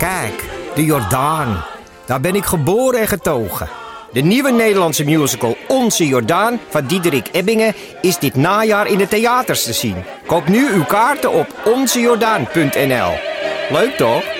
Kijk, de Jordaan. Daar ben ik geboren en getogen. De nieuwe Nederlandse musical Onze Jordaan van Diederik Ebbingen is dit najaar in de theaters te zien. Koop nu uw kaarten op onzejordaan.nl. Leuk toch?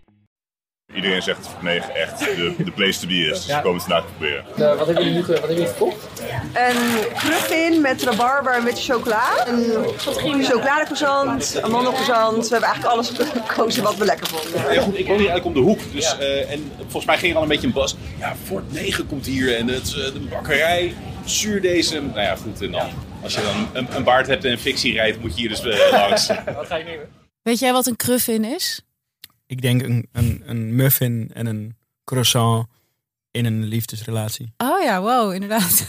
Iedereen zegt nee, echt de, de place to be is. Dus we komen het vandaag proberen. Uh, wat hebben jullie nu wat hebben jullie gekocht? Een cruffin met rabarber en met chocola. Een chocoladecroissant, amandelcroissant. We hebben eigenlijk alles gekozen wat we lekker vonden. Ja, goed, ik woon hier eigenlijk om de hoek. Dus, uh, en volgens mij ging er al een beetje een bas. Ja, Fort 9 komt hier en het, uh, de bakkerij, zuurdesem. Nou ja, goed. En dan, als je dan een, een baard hebt en een fictie rijdt, moet je hier dus langs. wat ga je nu? Weet jij wat een cruffin is? Ik denk een, een, een muffin en een croissant in een liefdesrelatie. Oh ja, wow, inderdaad.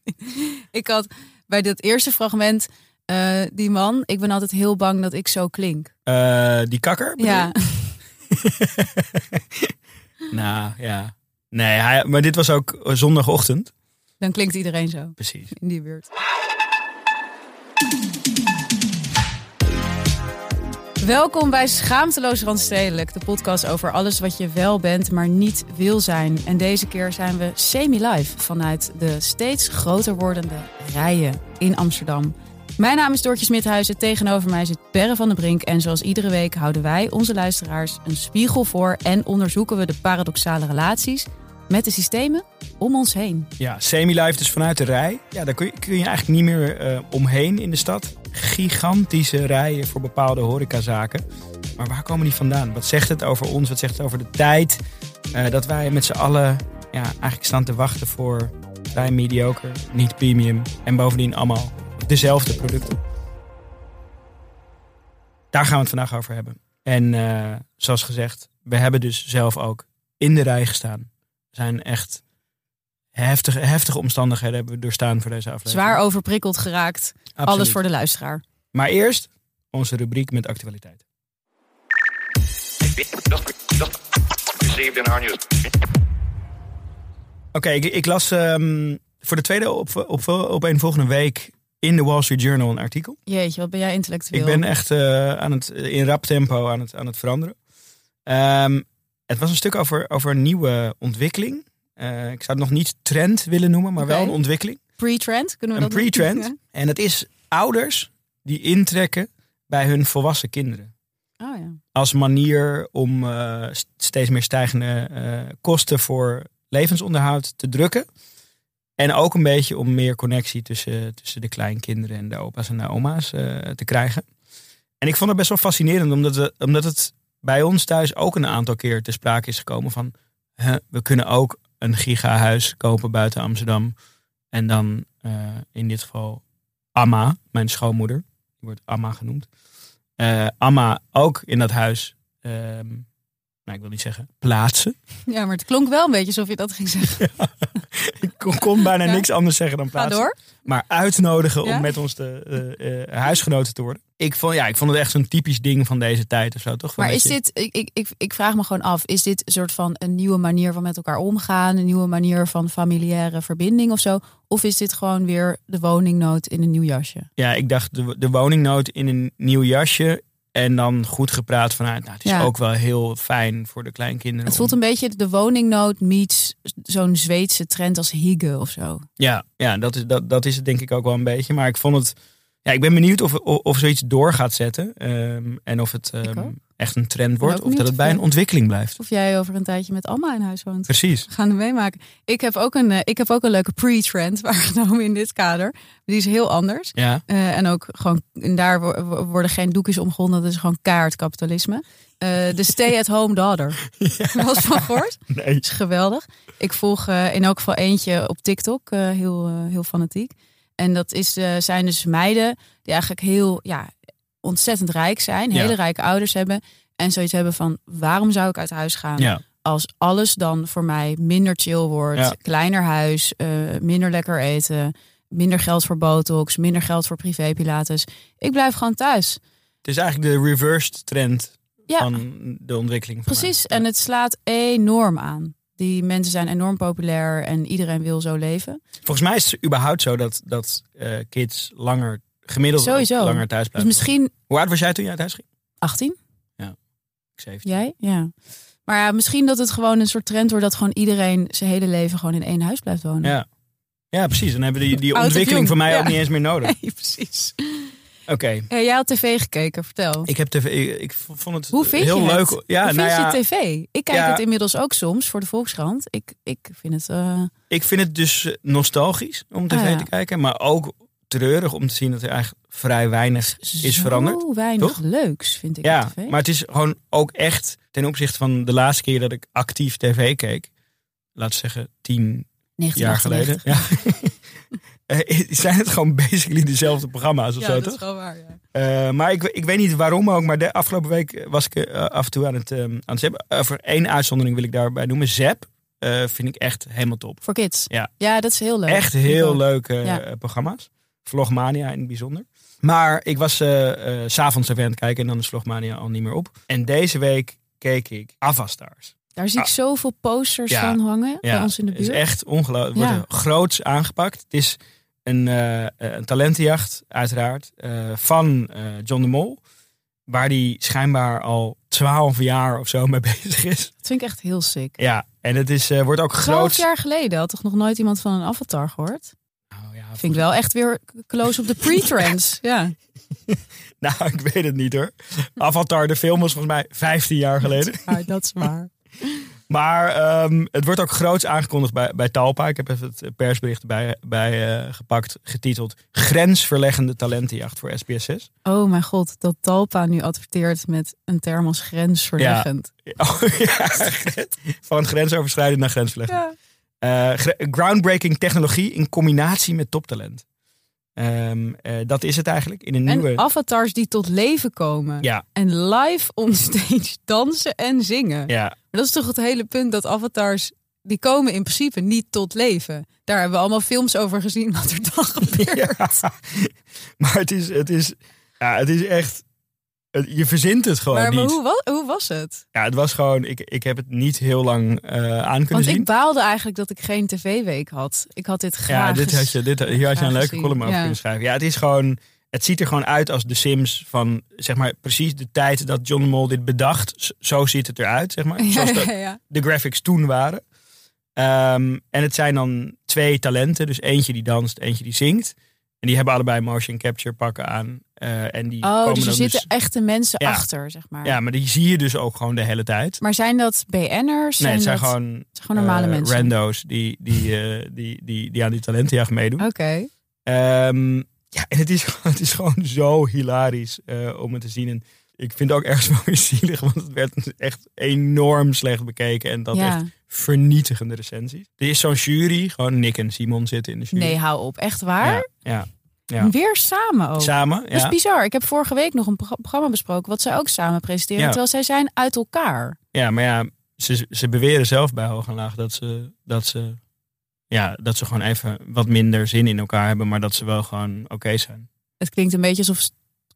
ik had bij dat eerste fragment uh, die man. Ik ben altijd heel bang dat ik zo klink. Uh, die kakker? Ja. nou ja. Nee, hij, maar dit was ook zondagochtend. Dan klinkt iedereen zo. Precies. In die buurt. Welkom bij Schaamteloos Randstedelijk, de podcast over alles wat je wel bent, maar niet wil zijn. En deze keer zijn we semi-live vanuit de steeds groter wordende rijen in Amsterdam. Mijn naam is Doortje Smithuizen, tegenover mij zit Berre van den Brink. En zoals iedere week houden wij onze luisteraars een spiegel voor en onderzoeken we de paradoxale relaties met de systemen om ons heen. Ja, semi-live dus vanuit de rij. Ja, daar kun je, kun je eigenlijk niet meer uh, omheen in de stad. Gigantische rijen voor bepaalde horecazaken. Maar waar komen die vandaan? Wat zegt het over ons? Wat zegt het over de tijd? Uh, dat wij met z'n allen ja, eigenlijk staan te wachten voor vrij mediocre, niet premium. En bovendien allemaal dezelfde producten. Daar gaan we het vandaag over hebben. En uh, zoals gezegd, we hebben dus zelf ook in de rij gestaan zijn echt heftige, heftige omstandigheden hebben we doorstaan voor deze aflevering. Zwaar overprikkeld geraakt. Absoluut. Alles voor de luisteraar. Maar eerst onze rubriek met actualiteit. Oké, okay, ik, ik, las um, voor de tweede op, op, op een volgende week in de Wall Street Journal een artikel. Jeetje, wat ben jij intellectueel? Ik ben echt uh, aan het, in rap tempo aan het, aan het veranderen. Um, het was een stuk over, over een nieuwe ontwikkeling. Uh, ik zou het nog niet trend willen noemen, maar okay. wel een ontwikkeling. Pre-trend, kunnen we een dat Een pre-trend. Ja. En dat is ouders die intrekken bij hun volwassen kinderen. Oh, ja. Als manier om uh, steeds meer stijgende uh, kosten voor levensonderhoud te drukken. En ook een beetje om meer connectie tussen, tussen de kleinkinderen en de opa's en de oma's te krijgen. En ik vond het best wel fascinerend, omdat, we, omdat het bij ons thuis ook een aantal keer te sprake is gekomen van we kunnen ook een gigahuis kopen buiten Amsterdam. En dan uh, in dit geval Amma, mijn schoonmoeder, die wordt Amma genoemd. Uh, Amma ook in dat huis, uh, nou ik wil niet zeggen plaatsen. Ja, maar het klonk wel een beetje alsof je dat ging zeggen. Ja, ik kon, kon bijna ja. niks anders zeggen dan plaatsen. Ga door. Maar uitnodigen ja? om met ons de uh, huisgenoten te worden. Ik vond, ja, ik vond het echt zo'n typisch ding van deze tijd of zo, toch? Maar is dit, ik, ik, ik vraag me gewoon af, is dit een soort van een nieuwe manier van met elkaar omgaan? Een nieuwe manier van familiaire verbinding of zo? Of is dit gewoon weer de woningnood in een nieuw jasje? Ja, ik dacht de, de woningnood in een nieuw jasje. En dan goed gepraat vanuit, nou, het is ja. ook wel heel fijn voor de kleinkinderen. Het voelt een beetje de woningnood meets zo'n Zweedse trend als hygge of zo. Ja, ja dat, is, dat, dat is het denk ik ook wel een beetje. Maar ik vond het, ja, ik ben benieuwd of, of, of zoiets door gaat zetten. Um, en of het um, echt een trend wordt. Of dat het bij een ontwikkeling blijft. Of jij over een tijdje met Alma in huis woont. Precies. We gaan het meemaken. Ik heb ook een, ik heb ook een leuke pre-trend waargenomen in dit kader. Die is heel anders. Ja. Uh, en ook gewoon, en daar worden geen doekjes omgewonden. Dat is gewoon kaartkapitalisme. Uh, de stay-at-home daughter. Ja. Was van gehoord? Nee. Dat is geweldig. Ik volg uh, in elk geval eentje op TikTok. Heel, heel fanatiek. En dat is, zijn dus meiden die eigenlijk heel ja, ontzettend rijk zijn. Hele rijke ouders hebben. En zoiets hebben van, waarom zou ik uit huis gaan? Ja. als alles dan voor mij minder chill wordt, Ja. kleiner huis, eh, minder lekker eten, minder geld voor botox, minder geld voor privé pilates. Ik blijf gewoon thuis. Het is eigenlijk de reversed trend van de ontwikkeling. van precies. mij. En het slaat enorm aan. Die mensen zijn enorm populair en iedereen wil zo leven. Volgens mij is het überhaupt zo dat, dat eh, kids langer, gemiddeld Sowieso. langer thuis Dus blijven. misschien Hoe oud was jij toen je uit huis ging? 18, Ik 17. jij? Ja. Maar ja, misschien dat het gewoon een soort trend wordt dat gewoon iedereen zijn hele leven gewoon in één huis blijft wonen. Ja. Ja, precies. Dan hebben die, die ontwikkeling van mij Ja. ook niet eens meer nodig. Nee, precies. Oké. Eh, jij had tv gekeken, vertel. Ik heb tv, ik, ik vond het Hoe vind heel je leuk. het? Ja, Hoe nou vind ja, je tv? Ik kijk ja. het inmiddels ook soms voor de Volkskrant. Ik, ik vind het... eh, ik vind het dus eh, nostalgisch om tv Ah, te kijken, maar ook treurig om te zien dat er eigenlijk vrij weinig is zo veranderd. weinig toch? leuks, vind ik Ja, tv. maar het is gewoon ook echt ten opzichte van de laatste keer dat ik actief tv keek, laten we zeggen tien jaar geleden, 1998. ja. Eh, zijn het gewoon basically dezelfde programma's of Ja, zo, dat toch? is wel waar, ja. Eh, maar ik, ik weet niet waarom ook, maar de afgelopen week was ik eh, af en toe aan het, ehm, aan het zappen. Over één uitzondering wil ik daarbij noemen. Zap vind ik echt helemaal top. Voor kids. Ja. ja, dat is heel leuk. Echt heel leuke Ja. programma's. Vlogmania in het bijzonder. Maar ik was s'avonds even aan het kijken en dan is Vlogmania al niet meer op. En deze week keek ik Avastars. Daar zie ik Ah. zoveel posters van hangen bij ons in de het is buurt. echt ongelooflijk. Het wordt groots aangepakt. Het is een, eh, een talentenjacht, uiteraard, eh, van John de Mol. Waar die schijnbaar al twaalf jaar of zo mee bezig is. Dat vind ik echt heel sick. Ja, en het is, wordt ook Twaalf groots. jaar geleden had toch nog nooit iemand van een avatar gehoord? Nou, ja, Vind ik wel echt weer close op de pre-trends. ja. Nou, ik weet het niet hoor. Avatar, de film was volgens mij 15 jaar geleden. Ja, dat is waar. Maar ehm, het wordt ook groots aangekondigd bij, bij Talpa. Ik heb even het persbericht bij, bij eh, gepakt, getiteld Grensverleggende talentenjacht voor SBS6. Oh mijn god, dat Talpa nu adverteert met een term als grensverleggend. Oh, ja, van grensoverschrijdend naar grensverleggend. Ja. Eh, groundbreaking technologie in combinatie met toptalent. Ehm, eh, dat is het eigenlijk in een nieuwe... En avatars die tot leven komen. Ja, En live onstage dansen en zingen. ja, dat is toch het hele punt dat avatars... die komen in principe niet tot leven. Daar hebben we allemaal films over gezien wat er dan gebeurt. ja. Maar het is, het is, ja, het is echt... het- Je verzint het gewoon maar maar niet. hoe, wa- hoe was het? Ja, het was gewoon... Ik, ik heb het niet heel lang eh, aan kunnen Want zien. ik baalde eigenlijk dat ik geen tv-week had. Ik had dit graag Ja, dit had je, dit, hier had je een leuke gezien. column over Ja. kunnen schrijven. Ja, het is gewoon... Het ziet er gewoon uit als de Sims van, zeg maar, precies de tijd dat John de Mol dit bedacht. Zo ziet het eruit, zeg maar. Zoals ja, de, ja. de graphics toen waren. Ehm, en het zijn dan twee talenten. Dus eentje die danst, eentje die zingt. En die hebben allebei motion capture pakken aan. Eh, en die Oh, komen dus er zitten dus... echte mensen Ja. achter, zeg maar. Ja, maar die zie je dus ook gewoon de hele tijd. Maar zijn dat BN'ers? Nee, het zijn dat- gewoon, het gewoon normale eh, mensen. rando's die, die, eh, die, die, die aan die talentenjacht meedoen. Oké. Ehm, ja, en het is, gewoon- het is gewoon zo hilarisch eh, om het te zien. En ik vind het ook ergens wel weer zielig, want het werd echt enorm slecht bekeken. En dat Ja. echt vernietigende recensies. Er is zo'n jury, gewoon Nick en Simon zitten in de jury. Nee, hou op. Echt waar? Ja, ja, ja. Weer samen ook. Samen, Dat is ja. bizar. Ik heb vorige week nog een pro- programma besproken wat zij ook samen presenteren. Ja. Terwijl zij zijn uit elkaar. ja, maar ja, ze, ze beweren zelf bij Hoog en Laag dat ze, dat ze, ja, dat ze gewoon even wat minder zin in elkaar hebben, maar dat ze wel gewoon oké zijn. Het klinkt een beetje alsof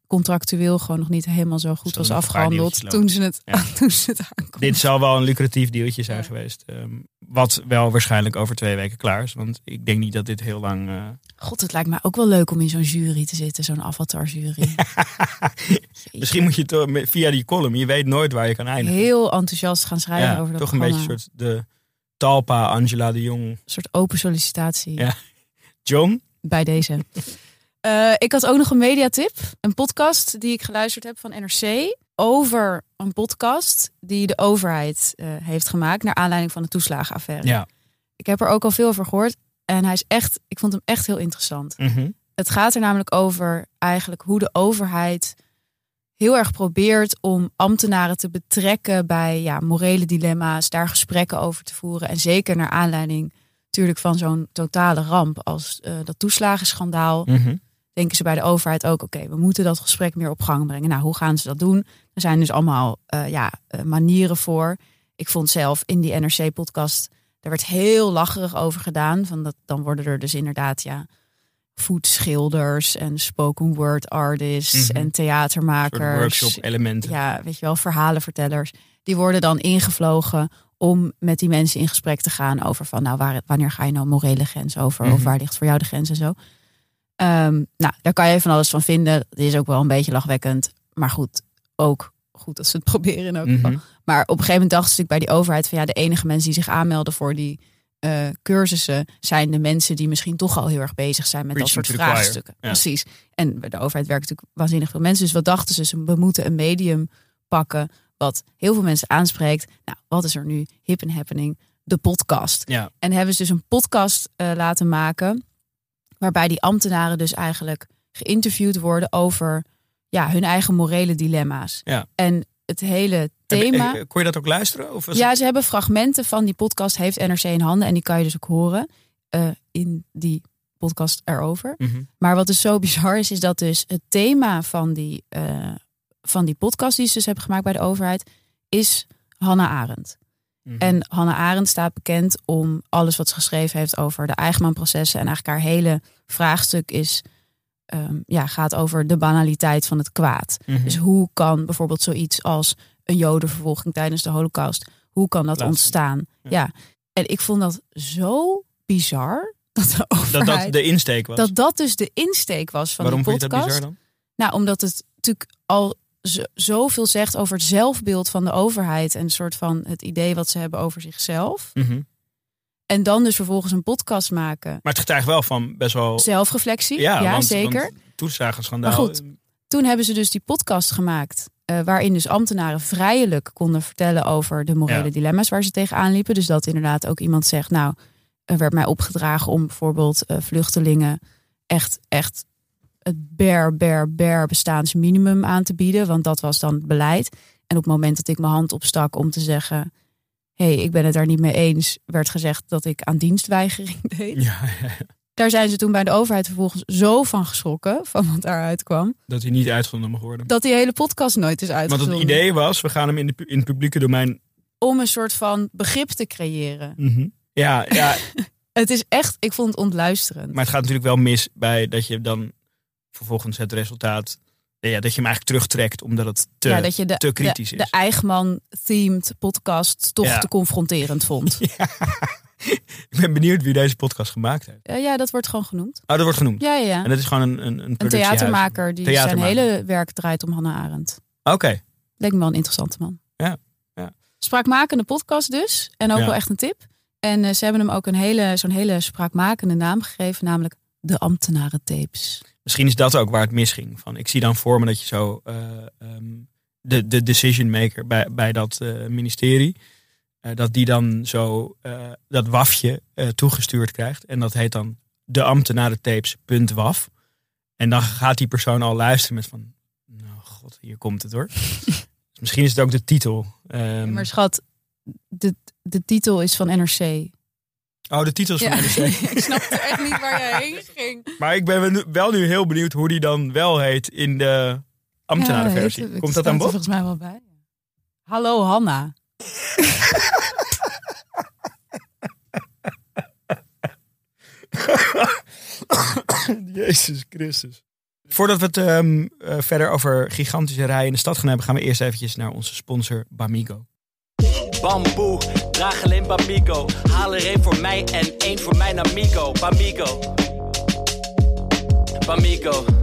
contractueel gewoon nog niet helemaal zo goed was afgehandeld toen ze het, Ja. toen ze het aankonden. Dit zal wel een lucratief dealtje zijn Ja. geweest. ehm, wat wel waarschijnlijk over twee weken klaar is. Want ik denk niet dat dit heel lang. eh, God, het lijkt mij ook wel leuk om in zo'n jury te zitten, zo'n avatar-jury. Misschien moet je toch via die column. Je weet nooit waar je kan eindigen. Heel enthousiast gaan schrijven ja, over dat toch een beetje een soort de Talpa, Angela de Jong, Een soort open sollicitatie Ja. John. bij deze. Eh, ik had ook nog een mediatip. Een podcast die ik geluisterd heb van NRC. Over een podcast die de overheid eh, heeft gemaakt. Naar aanleiding van de toeslagenaffaire. Ja. Ik heb er ook al veel over gehoord. En hij is echt, ik vond hem echt heel interessant. Mhm. Het gaat er namelijk over eigenlijk hoe de overheid heel erg probeert om ambtenaren te betrekken bij ja, morele dilemma's, daar gesprekken over te voeren. En zeker naar aanleiding natuurlijk van zo'n totale ramp als eh, dat toeslagenschandaal. Mhm. Denken ze bij de overheid ook, oké, we moeten dat gesprek meer op gang brengen. Nou, hoe gaan ze dat doen? Er zijn dus allemaal eh, ja, eh, manieren voor. ik vond zelf in die NRC-podcast, daar werd heel lacherig over gedaan. Van dat, dan worden er dus inderdaad, ja, voetschilders en spoken word artists Mhm. en theatermakers. workshop elementen. Ja, weet je wel, verhalenvertellers. Die worden dan ingevlogen om met die mensen in gesprek te gaan over van, nou, waar, wanneer ga je nou morele grens over? Of Mhm. waar ligt voor jou de grens en zo. Ehm, nou, daar kan je van alles van vinden. Het is ook wel een beetje lachwekkend. Maar goed, ook goed dat ze het proberen in elk geval. Mhm. Maar op een gegeven moment ze natuurlijk bij die overheid van ja, de enige mensen die zich aanmelden voor die eh, cursussen zijn de mensen die misschien toch al heel erg bezig zijn met dat soort vraagstukken. Ja. Precies. En bij de overheid werken natuurlijk waanzinnig veel mensen. Dus wat dachten ze? Ze- We moeten een medium pakken wat heel veel mensen aanspreekt. Nou, wat is er nu hip en happening? De podcast. Ja. En hebben ze dus een podcast eh, laten maken. Waarbij die ambtenaren dus eigenlijk geïnterviewd worden over ja, hun eigen morele dilemma's. Ja. En het hele thema. eh, Kon je dat ook luisteren? Of Ja, het- ze hebben fragmenten van die podcast, heeft NRC in handen. En die kan je dus ook horen eh, in die podcast erover. Mhm. Maar wat dus zo bizar is, is dat dus het thema van die, eh, van die podcast die ze dus hebben gemaakt bij de overheid, is Hannah Arendt. Mhm. En Hannah Arendt staat bekend om alles wat ze geschreven heeft over de Eigenman-processen. En eigenlijk haar hele vraagstuk is, ehm, ja, gaat over de banaliteit van het kwaad. Mhm. Dus hoe kan bijvoorbeeld zoiets als een jodenvervolging tijdens de holocaust, hoe kan dat ontstaan? Ja. Ja. En ik vond dat zo bizar dat de dat overheid... dat de insteek was. dat dat dus de insteek was van Waarom die vond je dat podcast. bizar dan? Nou, omdat het natuurlijk al zo- zoveel zegt over het zelfbeeld van de overheid en een soort van het idee wat ze hebben over zichzelf. Mhm. En dan dus vervolgens een podcast maken. Maar het getuigt wel van best wel... Zelfreflectie, ja, want, zeker. Toeslagenschandaal. Maar goed, Toen hebben ze dus die podcast gemaakt. Eh, waarin dus ambtenaren vrijelijk konden vertellen over de morele Ja. dilemma's waar ze tegenaan liepen. Dus dat inderdaad ook iemand zegt, nou, er werd mij opgedragen om bijvoorbeeld eh, vluchtelingen echt, echt het bare, bare, bare bestaansminimum aan te bieden. Want dat was dan het beleid. En op het moment dat ik mijn hand opstak om te zeggen, hé, hey, ik ben het daar niet mee eens, werd gezegd dat ik aan dienstweigering deed. Ja. Daar zijn ze toen bij de overheid vervolgens zo van geschrokken, van wat daaruit kwam dat hij niet uitgezonden mag worden. dat die hele podcast nooit is Want uitgezonden. het idee was, we gaan hem in, de, in het publieke domein... Om een soort van begrip te creëren. Mhm. Ja, ja, Het is echt, ik vond het ontluisterend. maar het gaat natuurlijk wel mis bij dat je dan vervolgens het resultaat... Ja, dat je hem eigenlijk terugtrekt omdat het te, ja, dat je de, te kritisch de, is. de Eichmann-themed podcast toch Ja. te confronterend vond. Ik ben benieuwd wie deze podcast gemaakt heeft. Eh, ja, dat wordt gewoon genoemd. Oh, dat wordt genoemd. Ja, ja, ja. En dat is gewoon een, een, een theatermaker die zijn hele werk draait om Hannah Arendt. Oké. Leek me wel een interessante man. Ja, ja. Spraakmakende podcast dus. En ook Ja. wel echt een tip. En eh, ze hebben hem ook een hele, zo'n hele spraakmakende naam gegeven. Namelijk de ambtenarentapes. Misschien is dat ook waar het misging. Van, ik zie dan voor me dat je zo eh, ehm, de, de decision maker bij, bij dat ministerie, dat die dan zo eh, dat wafje eh, toegestuurd krijgt. En dat heet dan de ambtenarentapes.waf. En dan gaat die persoon al luisteren met van, nou god, hier komt het hoor. dus misschien is het ook de titel. Ehm, Maar schat, de, de titel is van NRC. oh, de titel is van NRC. ik snapte echt niet waar jij heen ging. Maar ik ben wel nu heel benieuwd hoe die dan wel heet in de ambtenarenversie. Ja, Komt dat aan bod? volgens mij wel bij. Hallo Hanna. Jezus Christus. Voordat we het ehm, eh, verder over gigantische rijen in de stad gaan hebben, gaan we eerst eventjes naar onze sponsor Bamigo. Bamboe, draag alleen Bamigo. Haal er één voor mij en één voor mijn amigo. Bamigo. Bamigo.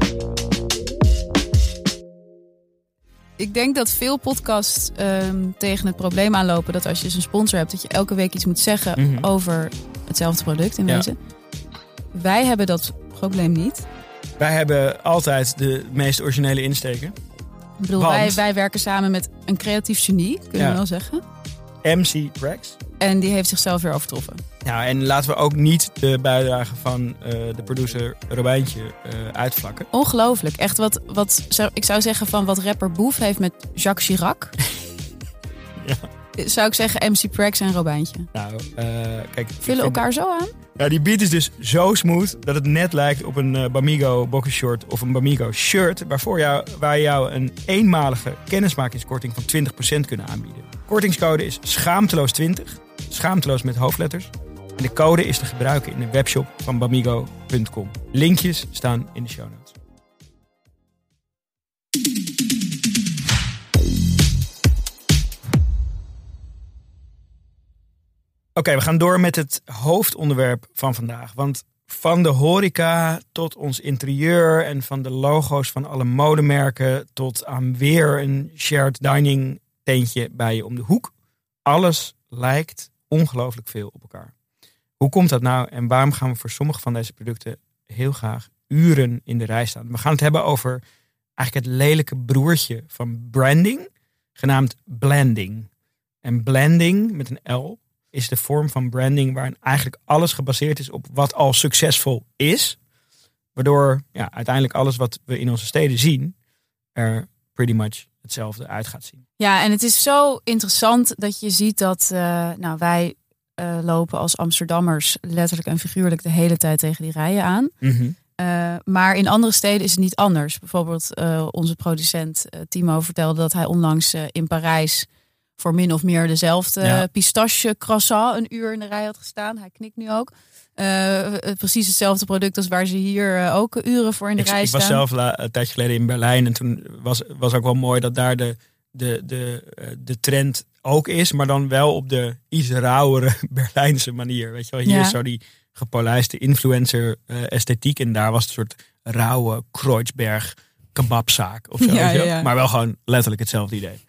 Ik denk dat veel podcasts ehm, tegen het probleem aanlopen dat als je een sponsor hebt, dat je elke week iets moet zeggen Mhm. over hetzelfde product in Ja. wezen. Wij hebben dat probleem niet. Wij hebben altijd de meest originele insteken. Ik bedoel, Want? wij, wij werken samen met een creatief genie, kunnen Ja. we wel zeggen. MC Rex. En die heeft zichzelf weer overtroffen. Ja, en laten we ook niet de bijdrage van eh, de producer Robijntje eh, uitvlakken. Ongelooflijk. Echt wat, wat zou- ik zou zeggen van wat rapper Boef heeft met Jacques Chirac. Ja. Zou ik zeggen MC Prax en Robijntje. Nou, eh, kijk. Vullen elkaar zo aan? Ja, die beat is dus zo smooth dat het net lijkt op een eh, Bamigo boxershort of een Bamigo shirt. Waarvoor jou, wij jou een eenmalige kennismakingskorting van 20% kunnen aanbieden. Kortingscode is schaamteloos20. Schaamteloos met hoofdletters. En de code is te gebruiken in de webshop van bamigo.com. Linkjes staan in de show notes. Oké, we gaan door met het hoofdonderwerp van vandaag. Want van de horeca tot ons interieur en van de logo's van alle modemerken tot aan weer een shared dining tentje bij je om de hoek. Alles lijkt ongelooflijk veel op elkaar. Hoe komt dat nou en waarom gaan we voor sommige van deze producten heel graag uren in de rij staan? We gaan het hebben over eigenlijk het lelijke broertje van branding, genaamd blending. En blending met een L is de vorm van branding waarin eigenlijk alles gebaseerd is op wat al succesvol is. Waardoor ja, uiteindelijk alles wat we in onze steden zien er pretty much hetzelfde uit gaat zien. Ja, en het is zo interessant dat je ziet dat eh, nou, wij eh, lopen als Amsterdammers letterlijk en figuurlijk de hele tijd tegen die rijen aan. Eh, maar in andere steden is het niet anders. Bijvoorbeeld onze producent Timo vertelde dat hij onlangs in Parijs voor min of meer dezelfde Ja. pistache croissant een uur in de rij had gestaan. Hij knikt nu ook. Eh, precies hetzelfde product als waar ze hier eh, ook uren voor in de Ik, rij ik staan. was zelf een tijdje geleden in Berlijn en toen was, was ook wel mooi dat daar de, de, de, de trend ook is, maar dan wel op de iets rauwere Berlijnse manier. Weet je wel, hier Ja. is zo die gepolijste influencer esthetiek en daar was het een soort rauwe Kreuzberg kebabzaak of zo. Ja, ja. Maar wel gewoon letterlijk hetzelfde idee.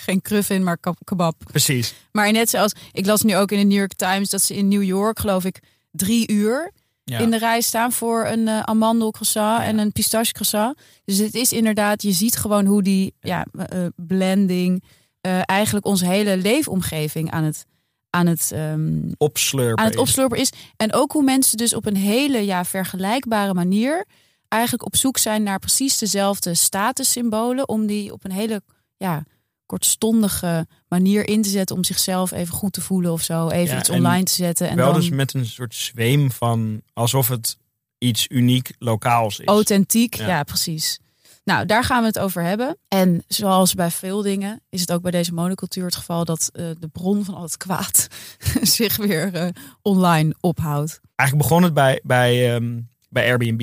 Geen kruf in, maar kebab. Precies. Maar net zoals, ik las nu ook in de New York Times dat ze in New York, geloof ik, drie uur Ja. in de rij staan voor een croissant en een pistache croissant. Dus het is inderdaad, je ziet gewoon hoe die ja, eh, blending eh, eigenlijk onze hele leefomgeving aan het, aan het, ehm, Opslurpen. aan het is. opslurpen is. En ook hoe mensen dus op een hele ja, vergelijkbare manier eigenlijk op zoek zijn naar precies dezelfde statussymbolen. Om die op een hele ja, kortstondige manier in te zetten om zichzelf even goed te voelen of zo. Even Ja, iets online te zetten. En wel dan dus met een soort zweem van alsof het iets uniek lokaals is. authentiek. Ja. Ja. precies. Nou, daar gaan we het over hebben. En zoals bij veel dingen is het ook bij deze monocultuur het geval dat eh, de bron van al het kwaad zich weer eh, online ophoudt. Eigenlijk begon het bij, bij, ehm, bij Airbnb.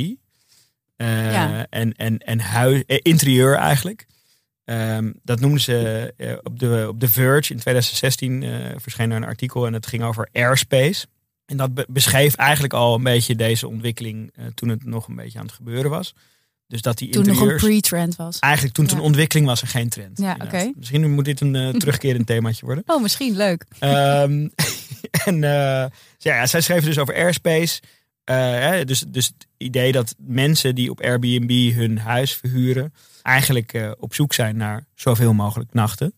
Eh, Ja. En, en, en huis, interieur eigenlijk. Ehm, dat noemden ze eh, op, de, op The Verge in 2016 eh, verscheen er een artikel en het ging over airspace. En dat be- beschreef eigenlijk al een beetje deze ontwikkeling eh, toen het nog een beetje aan het gebeuren was. Dus dat die Toen nog een pre-trend was. eigenlijk toen het Ja. een ontwikkeling was en geen trend. Ja, oké. Misschien moet dit een terugkerend themaatje worden. Oh, misschien leuk. Ehm, en ja, ja, zij schreven dus over airspace. Eh, hè, dus, dus het idee dat mensen die op Airbnb hun huis verhuren, eigenlijk eh, op zoek zijn naar zoveel mogelijk nachten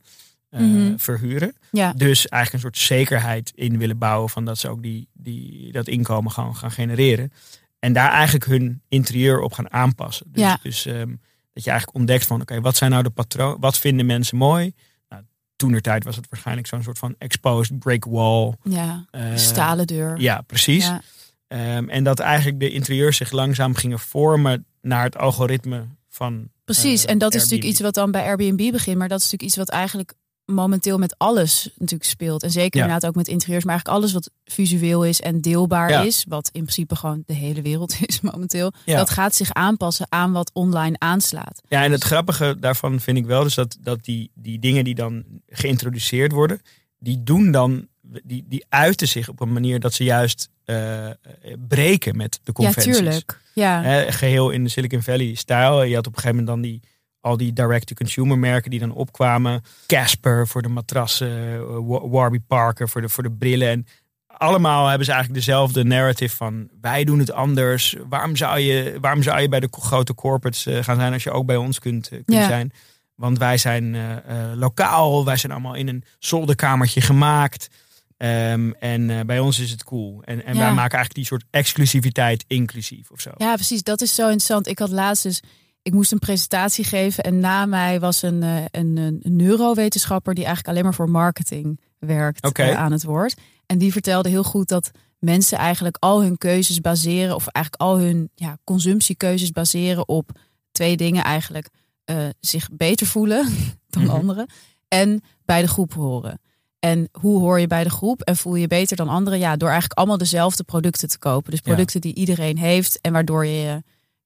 eh, Mhm. verhuren. Ja. Dus eigenlijk een soort zekerheid in willen bouwen van dat ze ook die, die, dat inkomen gaan, gaan genereren. En daar eigenlijk hun interieur op gaan aanpassen. Dus, Ja. dus ehm, dat je eigenlijk ontdekt van oké, wat zijn nou de patronen? Wat vinden mensen mooi? Nou, Toenertijd was het waarschijnlijk zo'n soort van exposed brick wall. Ja, Eh, stalen deur. Ja, precies. Ja. Ehm, en dat eigenlijk de interieurs zich langzaam gingen vormen naar het algoritme van. Precies, eh, en dat is natuurlijk iets wat dan bij Airbnb begint, maar dat is natuurlijk iets wat eigenlijk momenteel met alles natuurlijk speelt. En zeker Ja. inderdaad ook met interieurs, maar eigenlijk alles wat visueel is en deelbaar Ja. is, wat in principe gewoon de hele wereld is momenteel, Ja. dat gaat zich aanpassen aan wat online aanslaat. Ja, en het grappige daarvan vind ik wel dus dat, dat die, die dingen die dan geïntroduceerd worden, die doen dan, die, die uiten zich op een manier dat ze juist eh, breken met de conventies. Ja, tuurlijk. Ja. Geheel in de Silicon Valley stijl. Je had op een gegeven moment dan die, al die direct-to-consumer merken die dan opkwamen. Casper voor de matrassen, eh, Wa- Warby Parker voor de, voor de brillen. En allemaal hebben ze eigenlijk dezelfde narrative van wij doen het anders. Waarom zou je, waarom zou je bij de grote corporates eh, gaan zijn als je ook bij ons kunt, kunt Ja. zijn? Want wij zijn lokaal, wij zijn allemaal in een zolderkamertje gemaakt. Ehm, en eh, bij ons is het cool. En, en Ja. wij maken eigenlijk die soort exclusiviteit inclusief of zo. Ja, precies. Dat is zo interessant. Ik had laatst dus ik moest een presentatie geven en na mij was een, eh, een, een neurowetenschapper die eigenlijk alleen maar voor marketing werkt eh, aan het woord. En die vertelde heel goed dat mensen eigenlijk al hun keuzes baseren, of eigenlijk al hun ja, consumptiekeuzes baseren op twee dingen eigenlijk. Zich beter voelen dan Mhm. anderen en bij de groep horen. En hoe hoor je bij de groep en voel je je beter dan anderen? Ja, door eigenlijk allemaal dezelfde producten te kopen. Dus Ja. producten die iedereen heeft en waardoor je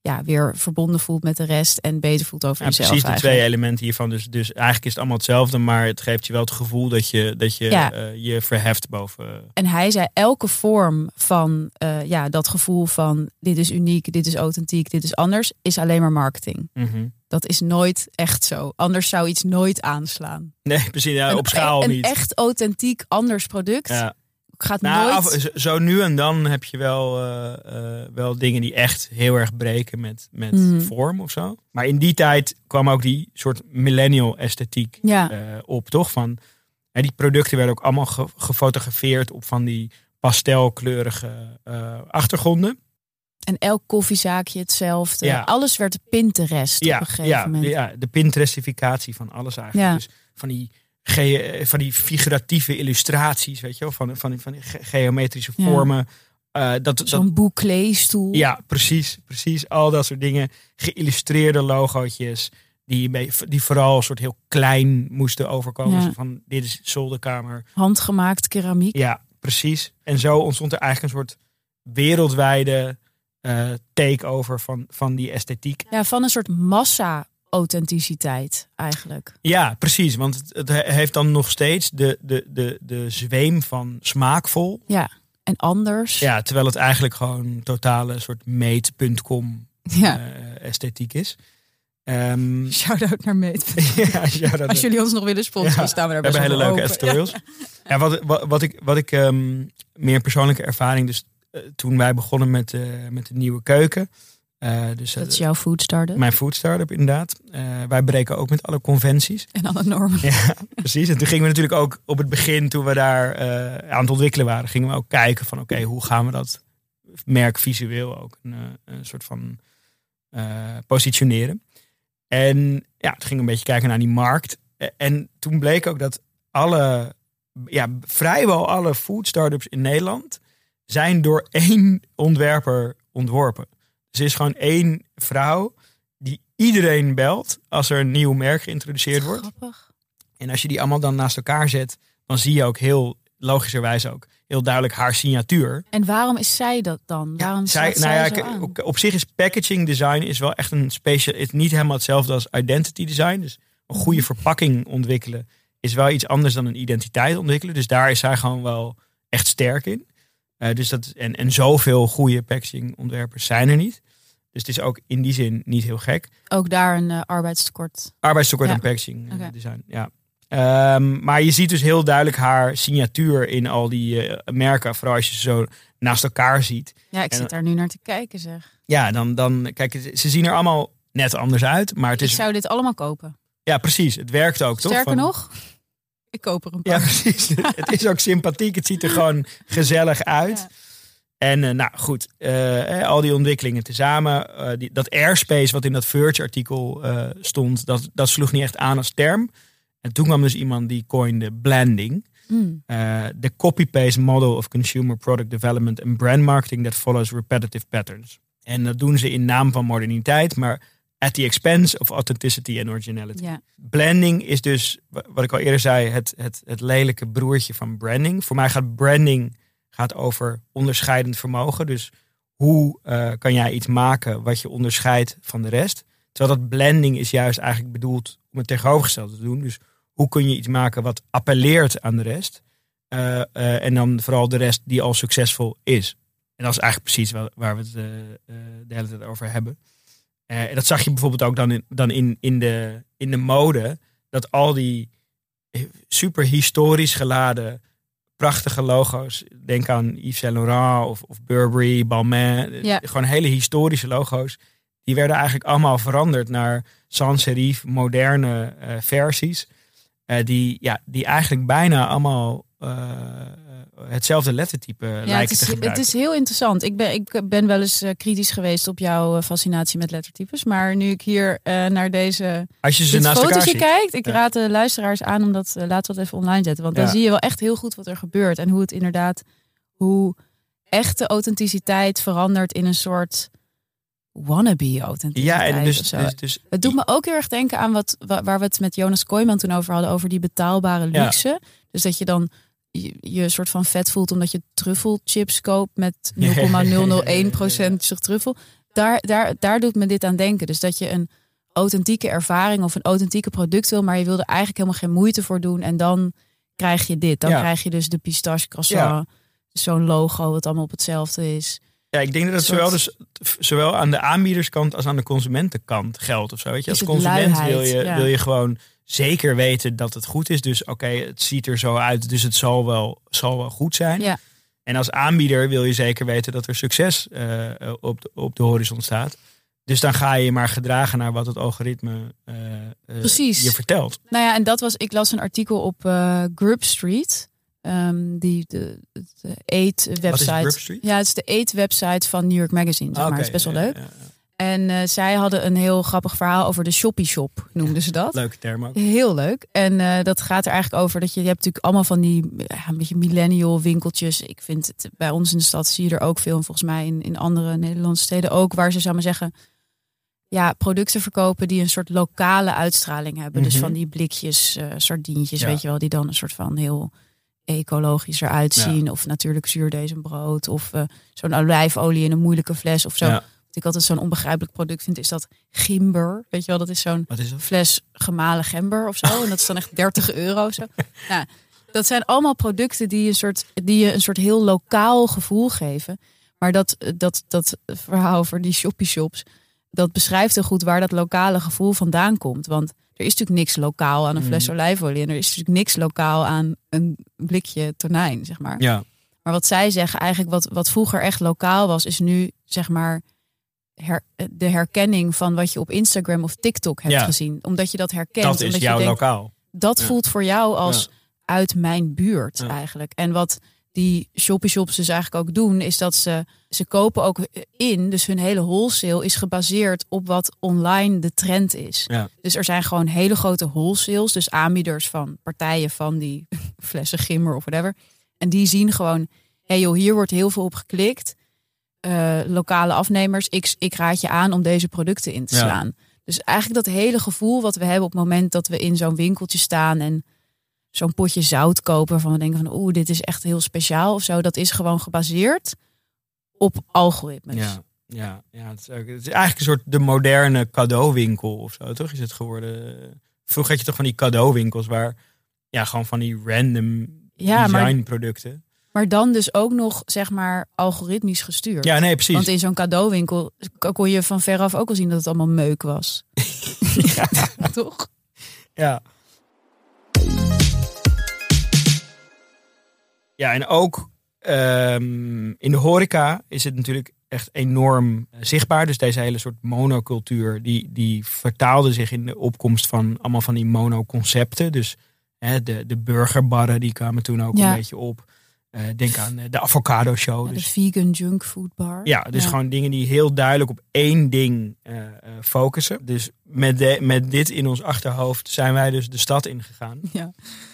ja, weer verbonden voelt met de rest en beter voelt over Ja, jezelf. precies de eigenlijk. twee elementen hiervan. Dus, dus eigenlijk is het allemaal hetzelfde, maar het geeft je wel het gevoel dat je dat je, Ja. eh, je verheft boven. En hij zei elke vorm van eh, ja, dat gevoel van dit is uniek, dit is authentiek, dit is anders, is alleen maar marketing. Mhm. Dat is nooit echt zo. Anders zou iets nooit aanslaan. Nee, precies. Ja, Een- op schaal een niet. echt authentiek anders product ja. Gaat Nou, nooit. af- zo- nu en dan heb je wel, eh, eh, wel dingen die echt heel erg breken met, met Mhm. vorm of zo. Maar in die tijd kwam ook die soort millennial esthetiek Ja. eh, op, toch? Van, hè, die producten werden ook allemaal ge- gefotografeerd op van die pastelkleurige achtergronden. En elk koffiezaakje hetzelfde. Ja. Alles werd Pinterest op een gegeven ja, moment. ja, de Pinterestificatie van alles eigenlijk. Ja. Dus van die, van die figuratieve illustraties, weet je wel, van, van, van die geometrische Ja. vormen. Eh, dat, dat, Zo'n bouclé-stoel. ja, precies, precies. Al dat soort dingen. Geïllustreerde logootjes. Die, die vooral een soort heel klein moesten overkomen. Ja. Van dit is zolderkamer. Handgemaakt keramiek. Ja, precies. En zo ontstond er eigenlijk een soort wereldwijde eh takeover van, van die esthetiek. Ja, van een soort massa-authenticiteit eigenlijk. Ja, precies. Want het, het he- heeft dan nog steeds de, de, de, de zweem van smaakvol. Ja, en anders. Ja, terwijl het eigenlijk gewoon totale soort meet.com Ja. eh, esthetiek is. Ehm, Shout-out naar Meet. ja, Als jullie ons nog willen sponsoren, Ja, staan we daar we hebben hele leuke editorials. Ja. wat, wat, wat ik, wat ik ehm, meer persoonlijke ervaring, dus eh, toen wij begonnen met, eh, met de nieuwe keuken. Eh, dus Dat eh, is jouw food startup. mijn food startup inderdaad. Eh, wij breken ook met alle conventies. En alle normen. Ja, precies. En toen gingen we natuurlijk ook op het begin, toen we daar eh, aan het ontwikkelen waren, gingen we ook kijken van oké, hoe gaan we dat merk visueel ook een, eh, een soort van eh, positioneren. En ja, toen gingen we een beetje kijken naar die markt. Eh, En toen bleek ook dat alle, ja, vrijwel alle food startups in Nederland zijn door één ontwerper ontworpen. Dus er is gewoon één vrouw die iedereen belt als er een nieuw merk geïntroduceerd wordt. Grappig. En als je die allemaal dan naast elkaar zet, dan zie je ook heel logischerwijs ook heel duidelijk haar signatuur. En waarom is zij dat dan? Waarom Zij, staat nou ja, zij zo k- aan? op, op zich is packaging design is wel echt een special. Het is niet helemaal hetzelfde als identity design. Dus een Mhm. goede verpakking ontwikkelen is wel iets anders dan een identiteit ontwikkelen. Dus daar is zij gewoon wel echt sterk in. Eh, dus dat, en, en zoveel goede packaging ontwerpers zijn er niet. Dus het is ook in die zin niet heel gek. Ook daar een eh, arbeidstekort. Arbeidstekort Ja. en packaging eh, design, ja. Ehm, maar je ziet dus heel duidelijk haar signatuur in al die merken. Vooral als je ze zo naast elkaar ziet. Ja, ik En- zit daar nu naar te kijken zeg. Ja, dan, dan kijk, ze zien er allemaal net anders uit. Maar het Ik is, zou dit allemaal kopen. ja precies, het werkt ook toch? Sterker nog, ik koop er een Ja, paar. precies. het is ook sympathiek. Het ziet er gewoon gezellig uit. Ja. En eh, nou goed, eh, eh, al die ontwikkelingen tezamen. die, dat airspace wat in dat Verge-artikel stond, dat, dat sloeg niet echt aan als term. En toen kwam dus iemand die coinde blending. Hmm. The copy-paste model of consumer product development and brand marketing that follows repetitive patterns. En dat doen ze in naam van moderniteit, maar at the expense of authenticity and originality. Ja. Blending is dus, wa- wat ik al eerder zei, het, het, het lelijke broertje van branding. Voor mij gaat branding gaat over onderscheidend vermogen. Dus hoe eh, kan jij iets maken wat je onderscheidt van de rest? Terwijl dat blending is juist eigenlijk bedoeld om het tegenovergestelde te doen. Dus hoe kun je iets maken wat appelleert aan de rest? Eh, eh, en dan vooral de rest die al succesvol is. En dat is eigenlijk precies waar, waar we het de hele tijd over hebben. Eh, en dat zag je bijvoorbeeld ook dan in, dan in, in, de, in de mode. Dat al die super historisch geladen prachtige logo's. Denk aan Yves Saint Laurent of, of Burberry, Balmain. Ja. Gewoon hele historische logo's. Die werden eigenlijk allemaal veranderd naar sans serif, moderne eh, versies. Eh, die, ja, die eigenlijk bijna allemaal eh, hetzelfde lettertype Ja, lijken het, is, te gebruiken. het is heel interessant. Ik ben, ik ben wel eens eh, kritisch geweest op jouw eh, fascinatie met lettertypes. Maar nu ik hier eh, naar deze Als je ze naast fotootje kijkt, ik Ja. raad de luisteraars aan om dat, eh, laten we dat even online zetten. Want dan zie je wel echt heel goed wat er gebeurt. En hoe het inderdaad, hoe echte authenticiteit verandert in een soort wannabe authenticiteit. Ja, en dus, dus, dus Het doet me ook heel erg denken aan wat, wa- waar we het met Jonas Kooijman toen over hadden, over die betaalbare luxe. Dus dat je dan je, je soort van vet voelt omdat je truffelchips koopt met 0,001% truffel. Daar, daar, daar doet me dit aan denken. Dus dat je een authentieke ervaring of een authentieke product wil, maar je wil er eigenlijk helemaal geen moeite voor doen. En dan krijg je dit. Dan Ja. krijg je dus de pistache croissant. Zo'n logo wat allemaal op hetzelfde is. Ja, ik denk dat het soort- zowel, dus, zowel aan de aanbiederskant als aan de consumentenkant geldt. Of zo. Weet je? Als consument wil je, ja. wil je gewoon zeker weten dat het goed is. Dus oké, het ziet er zo uit, dus het zal wel, zal wel goed zijn. Ja. En als aanbieder wil je zeker weten dat er succes eh, op, de, op de horizon staat. Dus dan ga je je maar gedragen naar wat het algoritme eh, eh, Precies. je vertelt. Nou ja, en dat was, ik las een artikel op Grub Street. Ehm, die de, de Eat website. Ja, het is de Eat website van New York Magazine. Zeg Ah, maar. Het is best wel leuk. ja, ja. En eh, zij hadden een heel grappig verhaal over de Shoppy Shop, noemden ze dat. Leuke term ook. Heel leuk. En eh, dat gaat er eigenlijk over dat je, je hebt natuurlijk allemaal van die ja, een beetje millennial winkeltjes. Ik vind het bij ons in de stad zie je er ook veel. En volgens mij in, in andere Nederlandse steden ook. Waar ze, zou maar zeggen, ja, producten verkopen die een soort lokale uitstraling hebben. Dus Mhm. van die blikjes, eh sardientjes, Ja. weet je wel. Die dan een soort van heel ecologisch eruit zien. Of natuurlijk zuurdezenbrood. Of zo'n olijfolie in een moeilijke fles of zo. Ik altijd zo'n onbegrijpelijk product vind, is dat gimber. Weet je wel, dat is zo'n fles gemalen gember of zo. En dat is dan echt 30 euro zo. Nou, dat zijn allemaal producten die, een soort, die je een soort heel lokaal gevoel geven. Maar dat, dat, dat verhaal over die shoppy shops, dat beschrijft heel goed waar dat lokale gevoel vandaan komt. Want er is natuurlijk niks lokaal aan een fles Mhm. olijfolie. En er is natuurlijk niks lokaal aan een blikje tonijn, zeg maar. Ja. Maar wat zij zeggen, eigenlijk wat, wat vroeger echt lokaal was, is nu zeg maar her- de herkenning van wat je op Instagram of TikTok hebt Ja. gezien. Omdat je dat herkent. Dat is omdat jouw je denkt, lokaal. Dat Ja. voelt voor jou als Ja. uit mijn buurt Ja. eigenlijk. En wat die shoppy shops dus eigenlijk ook doen, is dat ze, ze kopen ook in. Dus hun hele wholesale is gebaseerd op wat online de trend is. Ja. Dus er zijn gewoon hele grote wholesales, dus aanbieders van partijen van die flessen gimmer of whatever. En die zien gewoon, hé hey joh, hier wordt heel veel op geklikt. Eh, lokale afnemers, ik, ik raad je aan om deze producten in te Ja. slaan. Dus eigenlijk dat hele gevoel wat we hebben op het moment dat we in zo'n winkeltje staan en zo'n potje zout kopen waarvan we denken van oeh, dit is echt heel speciaal of zo. Dat is gewoon gebaseerd op algoritmes. Ja, ja, ja het, is ook- het is eigenlijk een soort de moderne cadeauwinkel of zo, toch? Is het geworden. Vroeger had je toch van die cadeauwinkels waar ja, gewoon van die random Ja, maar- designproducten. Maar dan dus ook nog, zeg maar, algoritmisch gestuurd. Ja, nee, precies. Want in zo'n cadeauwinkel kon je van veraf ook al zien dat het allemaal meuk was. Toch? Ja. Ja, en ook ehm, in de horeca is het natuurlijk echt enorm eh, zichtbaar. Dus deze hele soort monocultuur, die, die vertaalde zich in de opkomst van allemaal van die monoconcepten. Dus hè, de, de burgerbarren, die kwamen toen ook Ja. een beetje op. Eh, denk aan eh, de avocado show. Ja, de dus vegan junk food bar. ja, dus gewoon dingen die heel duidelijk op één ding eh, focussen. Dus met, de, met dit in ons achterhoofd zijn wij dus de stad ingegaan. Ja.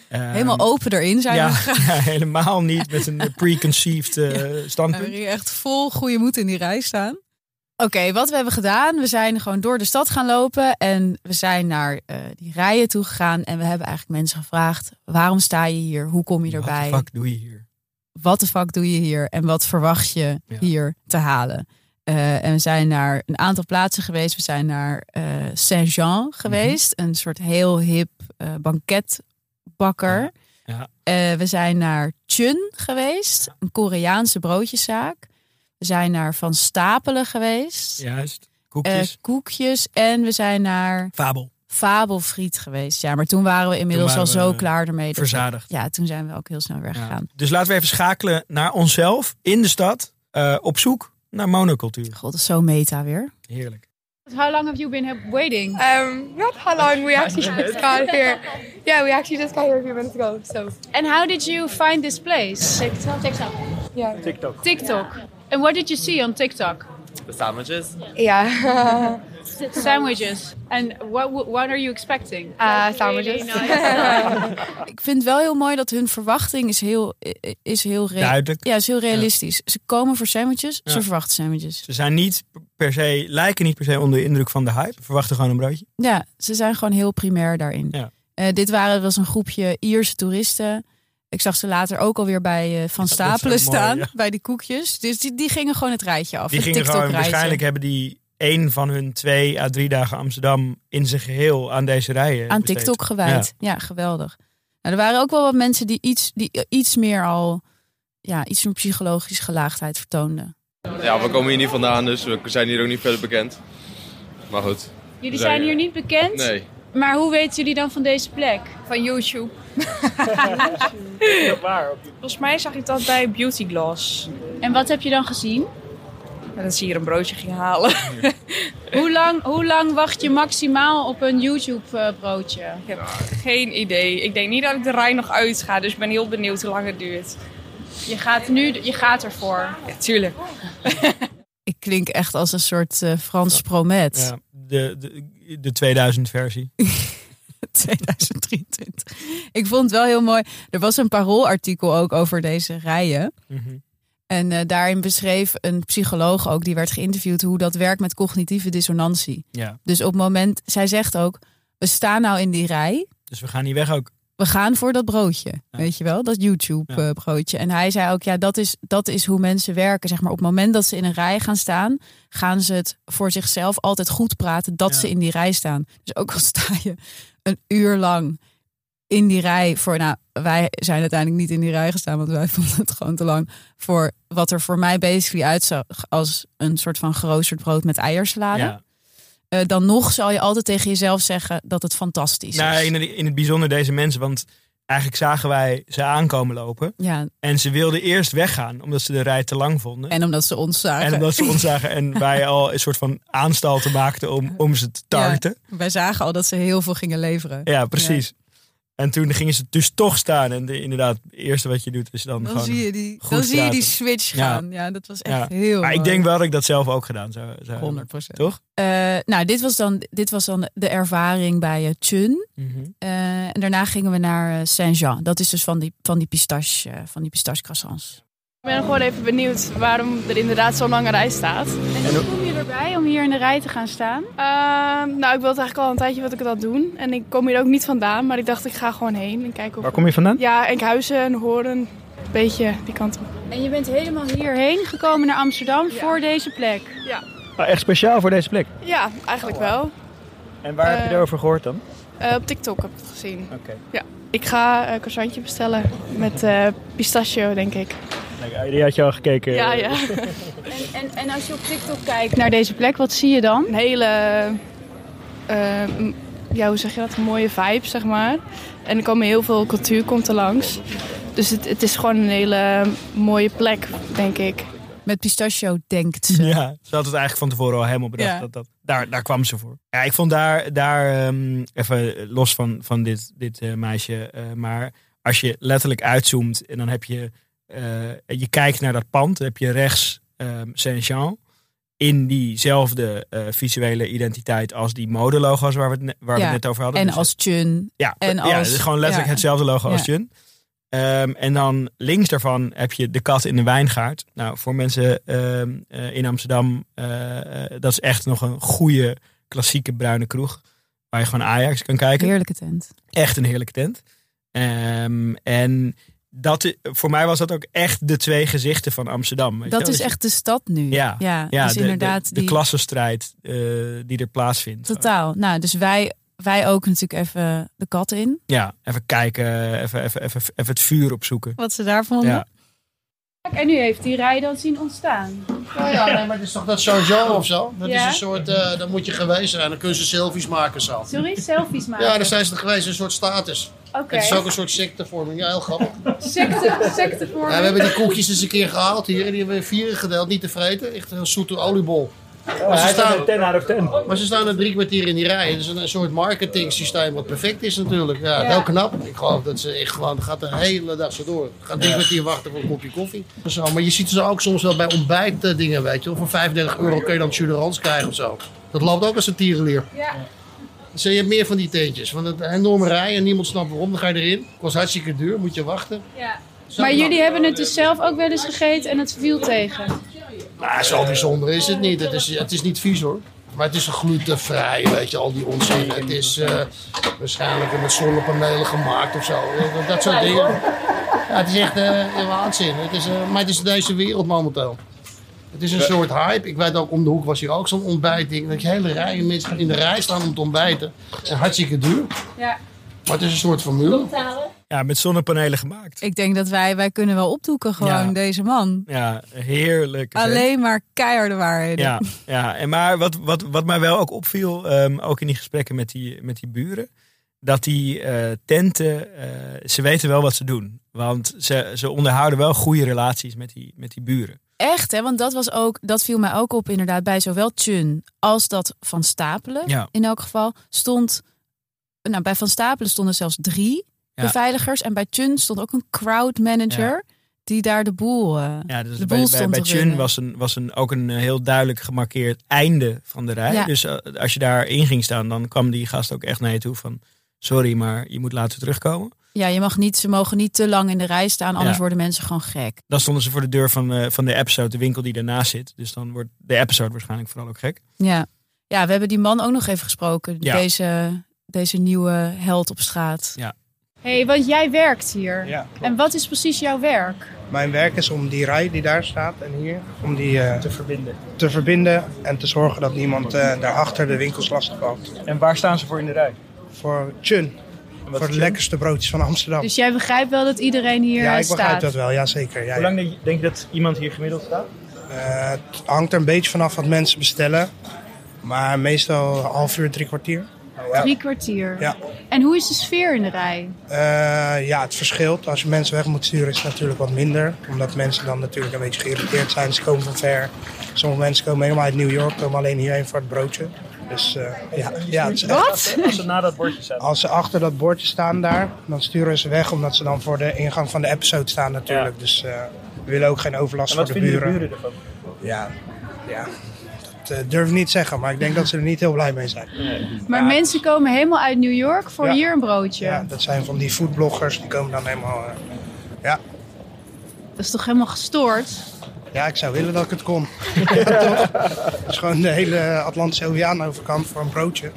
Ehm, Helemaal open erin zijn ja, we ja, helemaal niet met een preconceived We standpunt. gingen echt vol goede moed in die rij staan. Oké, wat we hebben gedaan, we zijn gewoon door de stad gaan lopen en we zijn naar die rijen toe gegaan en we hebben eigenlijk mensen gevraagd, waarom sta je hier? Hoe kom je Wat erbij? fuck doe je hier? Wat de fuck doe je hier en wat verwacht je Ja. hier te halen? Eh, en we zijn naar een aantal plaatsen geweest. We zijn naar eh, Saint-Jean geweest, een soort heel hip eh, banketbakker. Ja. We zijn naar Chun geweest, een Koreaanse broodjeszaak. We zijn naar Van Stapelen geweest, Juist. Koekjes. koekjes. En we zijn naar Fabel. Fabelfriet geweest. Ja, maar toen waren we inmiddels waren al zo we klaar ermee. dat verzadigd. ja, toen zijn we ook heel snel weggegaan. Dus laten we even schakelen naar onszelf in de stad. eh, op zoek naar monocultuur. God, dat is zo meta weer. Heerlijk. How long have you been waiting? Um, not how long. We actually just got here. Yeah, we actually just got here a few minutes ago. So And how did you find this place? TikTok. TikTok. Yeah. TikTok. TikTok. And what did you see on TikTok? The sandwiches? Yeah. Sandwiches. And what what are you expecting? Uh, sandwiches. Ik vind het wel heel mooi dat hun verwachting is heel, is heel Duidelijk. Ja, is heel realistisch. Ze komen voor sandwiches, ze verwachten sandwiches. Ze zijn niet per se, lijken niet per se onder de indruk van de hype. Verwachten gewoon een broodje. Ja, ze zijn gewoon heel primair daarin. Ja. Eh, dit waren, was een groepje Ierse toeristen. Ik zag ze later ook alweer bij eh, Van Stapelen mooi, staan, ja. bij die koekjes. Dus die, die gingen gewoon het rijtje af. Die het gingen gewoon, waarschijnlijk hebben die één van hun twee à drie dagen Amsterdam in zijn geheel aan deze rijen aan besteed. TikTok gewijd. Ja, geweldig. Nou, er waren ook wel wat mensen die iets, die iets meer al, ja, iets meer psychologische gelaagdheid vertoonden. Ja, we komen hier niet vandaan, dus we zijn hier ook niet verder bekend. Maar goed. Jullie zijn hier hier- niet bekend, Nee. maar hoe weten jullie dan van deze plek? Van YouTube. Waar? Volgens mij zag ik dat bij Beauty Gloss. En wat heb je dan gezien? Dat ze hier een broodje ging halen. Hoe lang, hoe lang wacht je maximaal op een YouTube-broodje? Ik heb geen idee. Ik denk niet dat ik de rij nog uit ga, dus ik ben heel benieuwd hoe lang het duurt. Je gaat nu, je gaat ervoor. Ja, tuurlijk. Ik klink echt als een soort eh, Frans promet. Ja, de, de, de 2000 versie. 2023. Ik vond het wel heel mooi. Er was een paroolartikel ook over deze rijen. Mhm. En eh, daarin beschreef een psycholoog ook, die werd geïnterviewd, hoe dat werkt met cognitieve dissonantie. Ja, Dus op het moment, zij zegt ook, we staan nou in die rij. dus we gaan niet weg ook. We gaan voor dat broodje, Ja. weet je wel, dat YouTube-broodje. en hij zei ook, ja, dat is, dat is hoe mensen werken. Zeg maar, op het moment dat ze in een rij gaan staan, gaan ze het voor zichzelf altijd goed praten dat ze in die rij staan. Dus ook al sta je een uur lang in die rij voor, nou, wij zijn uiteindelijk niet in die rij gestaan, want wij vonden het gewoon te lang. Voor wat er voor mij basically uitzag als een soort van geroosterd brood met eiersalade. Ja. Eh, dan nog zal je altijd tegen jezelf zeggen dat het fantastisch Nou, is. in, het- in het bijzonder deze mensen, want eigenlijk zagen wij ze aankomen lopen. Ja, En ze wilden eerst weggaan, omdat ze de rij te lang vonden. en omdat ze ons zagen. En omdat ze ons zagen en wij al een soort van aanstalten maakten om, om ze te tarten. Wij zagen al dat ze heel veel gingen leveren. Ja, precies. En toen gingen ze dus toch staan. En de, inderdaad, het eerste wat je doet is dan, Dan gewoon... zie je die, goed dan zie je die switch gaan. Ja, dat was echt Ja. heel Maar ik denk wel dat ik dat zelf ook gedaan zou, zou hebben. 100 procent. Toch? nou, dit was, dan, dit was dan de ervaring bij uh, Chun. Mhm. Eh, en daarna gingen we naar eh, Saint-Jean. Dat is dus van die, van die pistache, eh, van die pistache croissants. Ik ben gewoon even benieuwd waarom er inderdaad zo'n lange rij staat. En erbij om hier in de rij te gaan staan? Ehm, nou, ik wilde eigenlijk al een tijdje wat ik dat doen. En ik kom hier ook niet vandaan, maar ik dacht ik ga gewoon heen en kijken of... Waar kom je vandaan? Ja, Enkhuizen en Hoorn. Een beetje die kant op. En je bent helemaal hierheen gekomen naar Amsterdam voor deze plek. Ja, Ah, echt speciaal voor deze plek. ja eigenlijk wel. En waar heb je Eh, erover gehoord dan? Eh, op TikTok heb ik het gezien. Oké. Ja. Ik ga een croissantje bestellen met eh, pistachio, denk ik. Die had je al gekeken. Ja, ja. En, en, en als je op TikTok kijkt naar deze plek, wat zie je dan? Een hele, ja, hoe zeg je dat? Een mooie vibe, zeg maar. En er komen heel veel cultuur komt er langs. Dus het, het is gewoon een hele mooie plek, denk ik. Met pistachio denkt ze. Ja, ze had het eigenlijk van tevoren al helemaal bedacht. Ja. Dat, dat, daar, daar kwam ze voor. Ja, ik vond daar, daar ehm, even los van, van dit, dit eh, meisje, eh, maar als je letterlijk uitzoomt en dan heb je, eh, je kijkt naar dat pand, dan heb je rechts ehm Saint-Jean in diezelfde eh, visuele identiteit als die modelogo's waar we het, waar we het net over hadden. En Dus als Chun. ja, En ja, als- het is gewoon letterlijk hetzelfde logo als. Jun. Ehm, en dan links daarvan heb je de kat in de wijngaard. Nou, voor mensen ehm, eh, in Amsterdam, dat is echt nog een goede klassieke bruine kroeg. Waar je gewoon Ajax kan kijken. Heerlijke tent. Echt een heerlijke tent. En dat, voor mij was dat ook echt de twee gezichten van Amsterdam. weet je Dat is Dus- echt de stad nu. Ja, ja, ja dus de, inderdaad de, de die... klassenstrijd eh, die er plaatsvindt. Totaal. Nou, dus wij, wij ook natuurlijk even de kat in. Ja, even kijken, even, even, even, even het vuur opzoeken. Wat ze daar vonden. Ja. En nu heeft die rij dan zien ontstaan. Ja, ja, nee, maar het is toch dat Saint-Jean of zo? Dat Ja. is een soort, eh dan moet je geweest zijn. Dan kunnen ze selfies maken zo. Sorry, selfies maken. Ja, dan zijn ze er geweest, een soort status. Oké. Het is ook een soort sectevorming, ja, heel grappig. Secte, sectevorming. Ja, we hebben die koekjes eens een keer gehaald hier en die hebben we vieren gedeeld, niet te vreten. Echt een zoete oliebol. Maar ze, hij staan, staat 10 out of 10. maar ze staan er drie kwartier in die rij. Het is een, een soort marketing systeem wat perfect is natuurlijk. Ja, Ja. Heel knap. Ik geloof dat ze echt gewoon, gaat de hele dag zo door. Gaat drie Ja. kwartier wachten voor een kopje koffie. Zo, maar je ziet ze ook soms wel bij ontbijt dingen, weet je wel. Voor 35 euro kun je dan chuderans krijgen of zo. Dat loopt ook als een tierenlier. Ja. Dus je hebt meer van die tentjes. Want het een enorme rij en niemand snapt waarom. Dan ga je erin. Kost hartstikke duur, moet je wachten. Ja. Maar jullie hebben het dus zelf ook wel eens gegeten en het viel tegen. Nou, zo bijzonder is het niet. Het is, het is niet vies hoor. Maar het is een glutenvrij, weet je, al die onzin. Het is eh, waarschijnlijk met zonnepanelen gemaakt of zo. Dat, soort dingen. Ja, het is echt eh, waanzin. Het is, eh, maar het is deze wereld momenteel. Het is een soort hype. Ik weet ook, om de hoek was hier ook zo'n ontbijtding. Dat je hele rijen mensen in de rij staan om te ontbijten. En hartstikke duur. Ja. Maar het is een soort formule. Ja, met zonnepanelen gemaakt. Ik denk dat wij, wij kunnen wel opdoeken gewoon Ja. deze man. Ja, heerlijk. Alleen maar keiharde waarheden. Ja, ja. En maar wat, wat, wat mij wel ook opviel, ehm, ook in die gesprekken met die, met die buren, dat die eh, tenten, eh, ze weten wel wat ze doen. Want ze, ze onderhouden wel goede relaties met die, met die buren. Echt, hè? Want dat was ook, dat viel mij ook op inderdaad bij zowel Chun als dat Van Stapelen. Ja. In elk geval stond, nou bij Van Stapelen stonden zelfs drie Ja. beveiligers en bij Chun stond ook een crowd manager die daar de boel, eh, Ja, dus de bij, boel bij, stond bij Chun was, een, was een, ook een heel duidelijk gemarkeerd einde van de rij. Dus eh, als je daar in ging staan, dan kwam die gast ook echt naar je toe van... Sorry, maar je moet later terugkomen. Ja, je mag niet, ze mogen niet te lang in de rij staan, anders Ja. worden mensen gewoon gek. Dan stonden ze voor de deur van, eh, van de episode, de winkel die daarnaast zit. Dus dan wordt de episode waarschijnlijk vooral ook gek. Ja. ja, we hebben die man ook nog even gesproken, Ja. deze, deze nieuwe held op straat. Ja. hey, want jij werkt hier. Ja, En wat is precies jouw werk? Mijn werk is om die rij die daar staat en hier, om die eh, Te verbinden. te verbinden en te zorgen dat niemand eh, daarachter de winkels lastig valt. En waar staan ze voor in de rij? Voor Chun, voor de lekkerste broodjes van Amsterdam. Dus jij begrijpt wel dat iedereen hier ja, ik staat? begrijp dat wel, ja zeker. Ja, Hoe lang denk je, denk je dat iemand hier gemiddeld staat? Eh, het hangt er een beetje vanaf wat mensen bestellen, maar meestal een half uur, drie kwartier. Ja. Drie kwartier. Ja. En hoe is de sfeer in de rij? Eh, ja, het verschilt. Als je mensen weg moet sturen is het natuurlijk wat minder. Omdat mensen dan natuurlijk een beetje geïrriteerd zijn. Ze komen van ver. Sommige mensen komen helemaal uit New York, komen alleen hierheen voor het broodje. Dus eh, ja, ja, het is echt- Wat? Als ze na dat bordje staan. Als ze achter dat bordje staan daar, dan sturen ze weg omdat ze dan voor de ingang van de episode staan natuurlijk. Dus eh, we willen ook geen overlast En wat voor de vinden buren. de buren ervan? Ja, ja. Dat eh, durf ik niet te zeggen, maar ik denk dat ze er niet heel blij mee zijn. Maar mensen komen helemaal uit New York voor Ja. hier een broodje. Ja, dat zijn van die foodbloggers, die komen dan helemaal... ja. Dat is toch helemaal gestoord? Ja, ik zou willen dat ik het kon. ja, toch? Het is gewoon de hele Atlantische Oceaan overkant voor een broodje.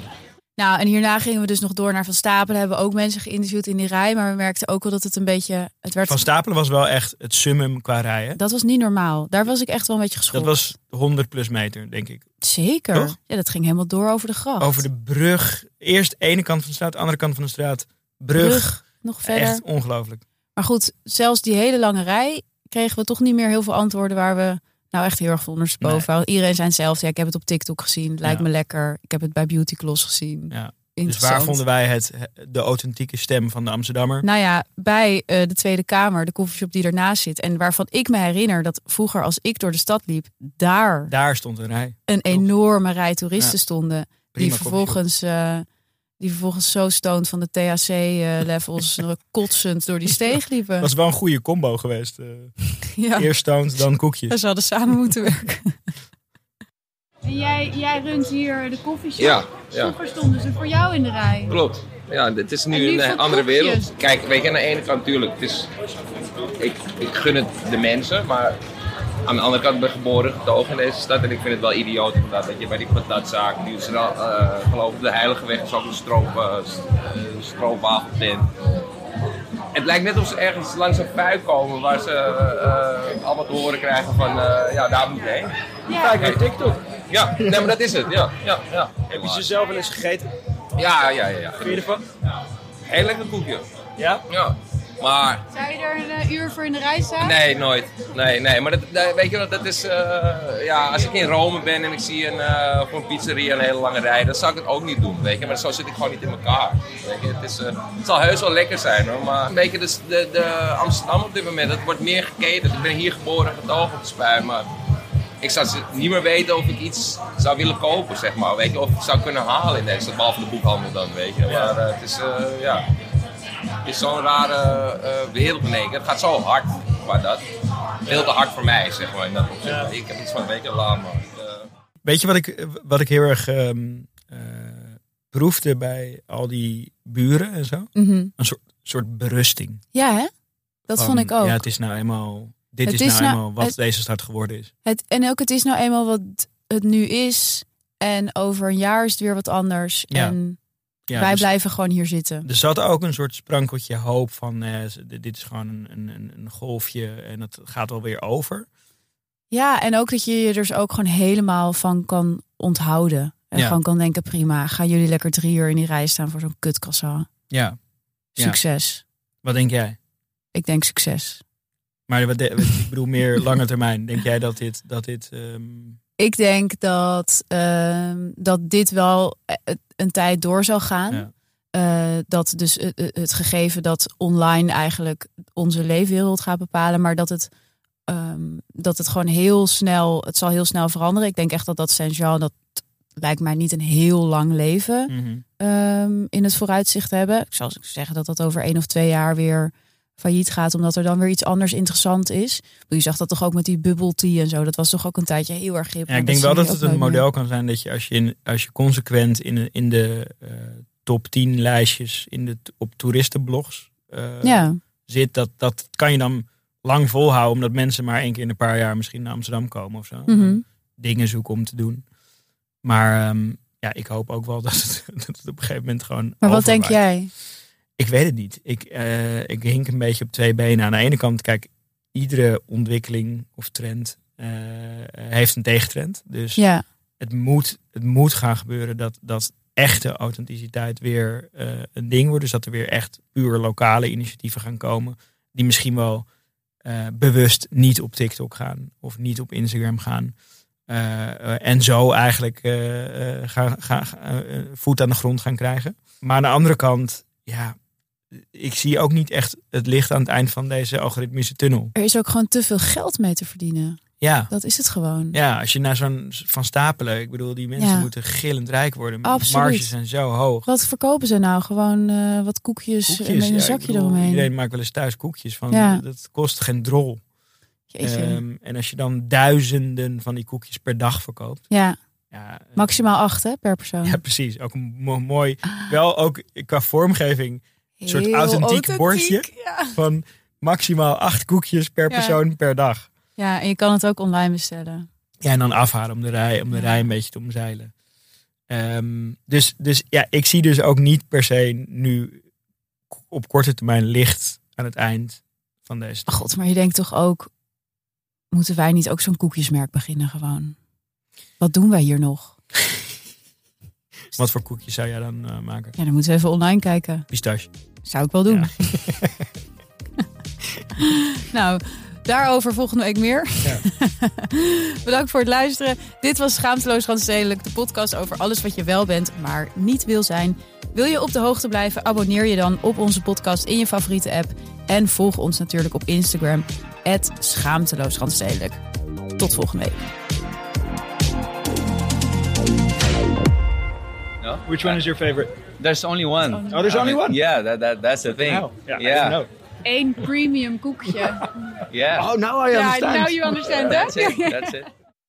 Nou, en hierna gingen we dus nog door naar Van Stapelen. Hebben we ook mensen geïnterviewd in die rij. Maar we merkten ook wel dat het een beetje... Het werd, Van Stapelen was wel echt het summum qua rijden. dat was niet normaal. Daar was ik echt wel een beetje Dat geschokt. was 100 plus meter, denk ik. Zeker. Toch? Ja, dat ging helemaal door over de gracht. Over de brug. Eerst ene kant van de straat, andere kant van de straat. Brug. Brug, nog verder. Echt ongelooflijk. Maar goed, zelfs die hele lange rij kregen we toch niet meer heel veel antwoorden waar we nou echt heel erg van ondersteboven Nee. Iedereen zijn zelf. Ja, ik heb het op TikTok gezien. Het lijkt Ja. me lekker. Ik heb het bij Beauty Gloss gezien. Ja. Dus waar vonden wij het, de authentieke stem van de Amsterdammer? Nou ja, bij eh, de Tweede Kamer, de koffieshop die ernaast zit. En waarvan ik me herinner dat vroeger als ik door de stad liep, daar Daar stond een rij. een enorme rij toeristen Ja. stonden. Die vervolgens, die vervolgens zo stoned van de THC-levels kotsend door die steeg liepen. Dat was wel een goede combo geweest. eh. Ja. Eerst stoned, dan koekjes. Ze hadden samen moeten werken. En jij, jij runt hier de koffieshop. Ja, ja. Vroeger stonden ze voor jou in de rij. Klopt. Ja, dit is nu nu een eh, andere koekjes. wereld. Kijk, weet je, aan de ene kant natuurlijk, het is, ik, ik gun het de mensen, maar aan de andere kant ben ik geboren getogen in deze stad en ik vind het wel idioot inderdaad dat je bij die patatzaak, die is er al, eh, geloof ik, de Heilige Weg is ook een stroop, uh, stroopwafeltent. Het lijkt net of ze ergens langs een pui komen waar ze eh, allemaal te horen krijgen van, eh, ja, daar moet je heen. Kijk naar TikTok. Ja, nee, maar dat is het, ja. ja, ja. Heb je ze zelf wel eens gegeten? Ja, ja, ja. ja. Vind je ervan? Heel lekker koekje. Ja? Ja. Maar Zou je er een eh, uur voor in de rij staan? nee, nooit. Nee, nee. Maar dat, dat- weet je wat, dat is... eh, ja, als ik in Rome ben en ik zie een, eh, voor een pizzeria een hele lange rij, dan zou ik het ook niet doen, weet je. Maar zo zit ik gewoon niet in elkaar. Weet je. Het, is, eh, het zal heus wel lekker zijn hoor, maar weet je, dus de, de Amsterdam op dit moment, dat wordt meer geketend. Ik ben hier geboren, getogen op de spui, maar ik zou niet meer weten of ik iets zou willen kopen, zeg maar. Weet je, of ik zou kunnen halen in deze, behalve de boekhandel dan, weet je. Maar eh, het is, eh, ja, is zo'n rare eh, wereld in één keer. Het gaat zo hard, maar dat. Veel te hard voor mij, zeg maar, in dat opzicht. Ik heb iets van, weet je, laat maar. Eh, Weet je wat ik, wat ik heel erg ehm, eh, proefde bij al die buren en zo? Mhm. Een soort, soort berusting. Ja, hè? Dat Van, vond ik ook. Ja, het is nou eenmaal, dit Het is, is nou nou- eenmaal wat het- deze stad geworden is. Het, en ook, het is nou eenmaal wat het nu is. En over een jaar is het weer wat anders. Ja. En Ja, wij dus- blijven gewoon hier zitten. Er zat ook een soort sprankeltje hoop van eh, dit is gewoon een, een, een- golfje en het gaat wel weer over. Ja, en ook dat je je er dus ook gewoon helemaal van kan onthouden. En Ja. gewoon kan denken, prima, gaan jullie lekker drie uur in die rij staan voor zo'n kutkassa. Ja. Ja. Succes. Wat denk jij? Ik denk succes. Maar wat de- wat- ik bedoel meer lange termijn. Denk jij dat dit, dat dit ehm, Ik denk dat, ehm, dat dit wel eh, een tijd door zal gaan. Ja. Eh, dat dus het, het- het gegeven dat online eigenlijk onze leefwereld gaat bepalen, maar dat het, ehm, dat het gewoon heel snel, het zal heel snel veranderen. Ik denk echt dat dat Saint-Jean, dat lijkt mij niet een heel lang leven mhm. ehm, in het vooruitzicht hebben. Ik zou zeggen dat dat over één of twee jaar weer failliet gaat, omdat er dan weer iets anders interessant is. Je zag dat toch ook met die bubble tea en zo. Dat was toch ook een tijdje heel erg hip. Ja, ik denk wel dat het een meer. model kan zijn dat je als je, in, als je consequent in, de- in de eh, top 10 lijstjes in de, op toeristenblogs eh, Ja. zit, dat, dat kan je dan lang volhouden, omdat mensen maar één keer in een paar jaar misschien naar Amsterdam komen of zo. Mhm. Dingen zoeken om te doen. Maar ehm, ja, ik hoop ook wel dat het, dat het op een gegeven moment gewoon. Maar wat denk jij? Ik weet het niet. Ik, eh, ik hink een beetje op twee benen. Aan de ene kant, kijk, iedere ontwikkeling of trend eh, heeft een tegentrend. Dus Ja. het, moet, het moet gaan gebeuren dat, dat echte authenticiteit weer eh, een ding wordt. Dus dat er weer echt puur lokale initiatieven gaan komen. Die misschien wel bewust niet op TikTok gaan of niet op Instagram gaan. En zo eigenlijk gaan, gaan, voet aan de grond gaan krijgen. Maar aan de andere kant, ja, ik zie ook niet echt het licht aan het eind van deze algoritmische tunnel. Er is ook gewoon te veel geld mee te verdienen. Ja, Dat is het gewoon. ja als je naar zo'n van stapelen, ik bedoel, die mensen Ja. moeten gillend rijk worden. Absoluut. Marges zijn zo hoog. Wat verkopen ze nou? Gewoon eh, wat koekjes, Koekjes, met een ja, ik zakje bedoel, eromheen. Iedereen maakt wel eens thuis koekjes van. Ja. Dat kost geen drol. Ehm, en als je dan duizenden van die koekjes per dag verkoopt. ja. Ja, Maximaal acht hè, per persoon. ja precies. Ook een mo- mooi, wel ook qua vormgeving, een soort authentiek, authentiek, bordje. ja. Van maximaal acht koekjes per persoon per dag. Ja, en je kan het ook online bestellen. Ja, en dan afhalen om de rij, om de rij een beetje te omzeilen. Ehm, dus, dus ja, ik zie dus ook niet per se nu op korte termijn licht aan het eind van deze. God, maar je denkt toch ook, moeten wij niet ook zo'n koekjesmerk beginnen gewoon? Wat doen wij hier nog? Wat voor koekjes zou jij dan eh, maken? Ja, dan moeten we even online kijken. Pistache. Zou ik wel doen. nou, daarover volgende week meer. Bedankt voor het luisteren. Dit was Schaamteloos Randstedelijk, de podcast over alles wat je wel bent, maar niet wil zijn. Wil je op de hoogte blijven? Abonneer je dan op onze podcast in je favoriete app. En volg ons natuurlijk op Instagram, Schaamteloos Randstedelijk. Tot volgende week. No? Which one is your favorite? There's only one. Oh, there's I only mean, one? Yeah, that, that, that's the thing. Wow. Yeah, yeah. didn't. Eén premium koekje. Yeah. Oh, now I Ja, understand. now you understand, hè? That's it. That's it.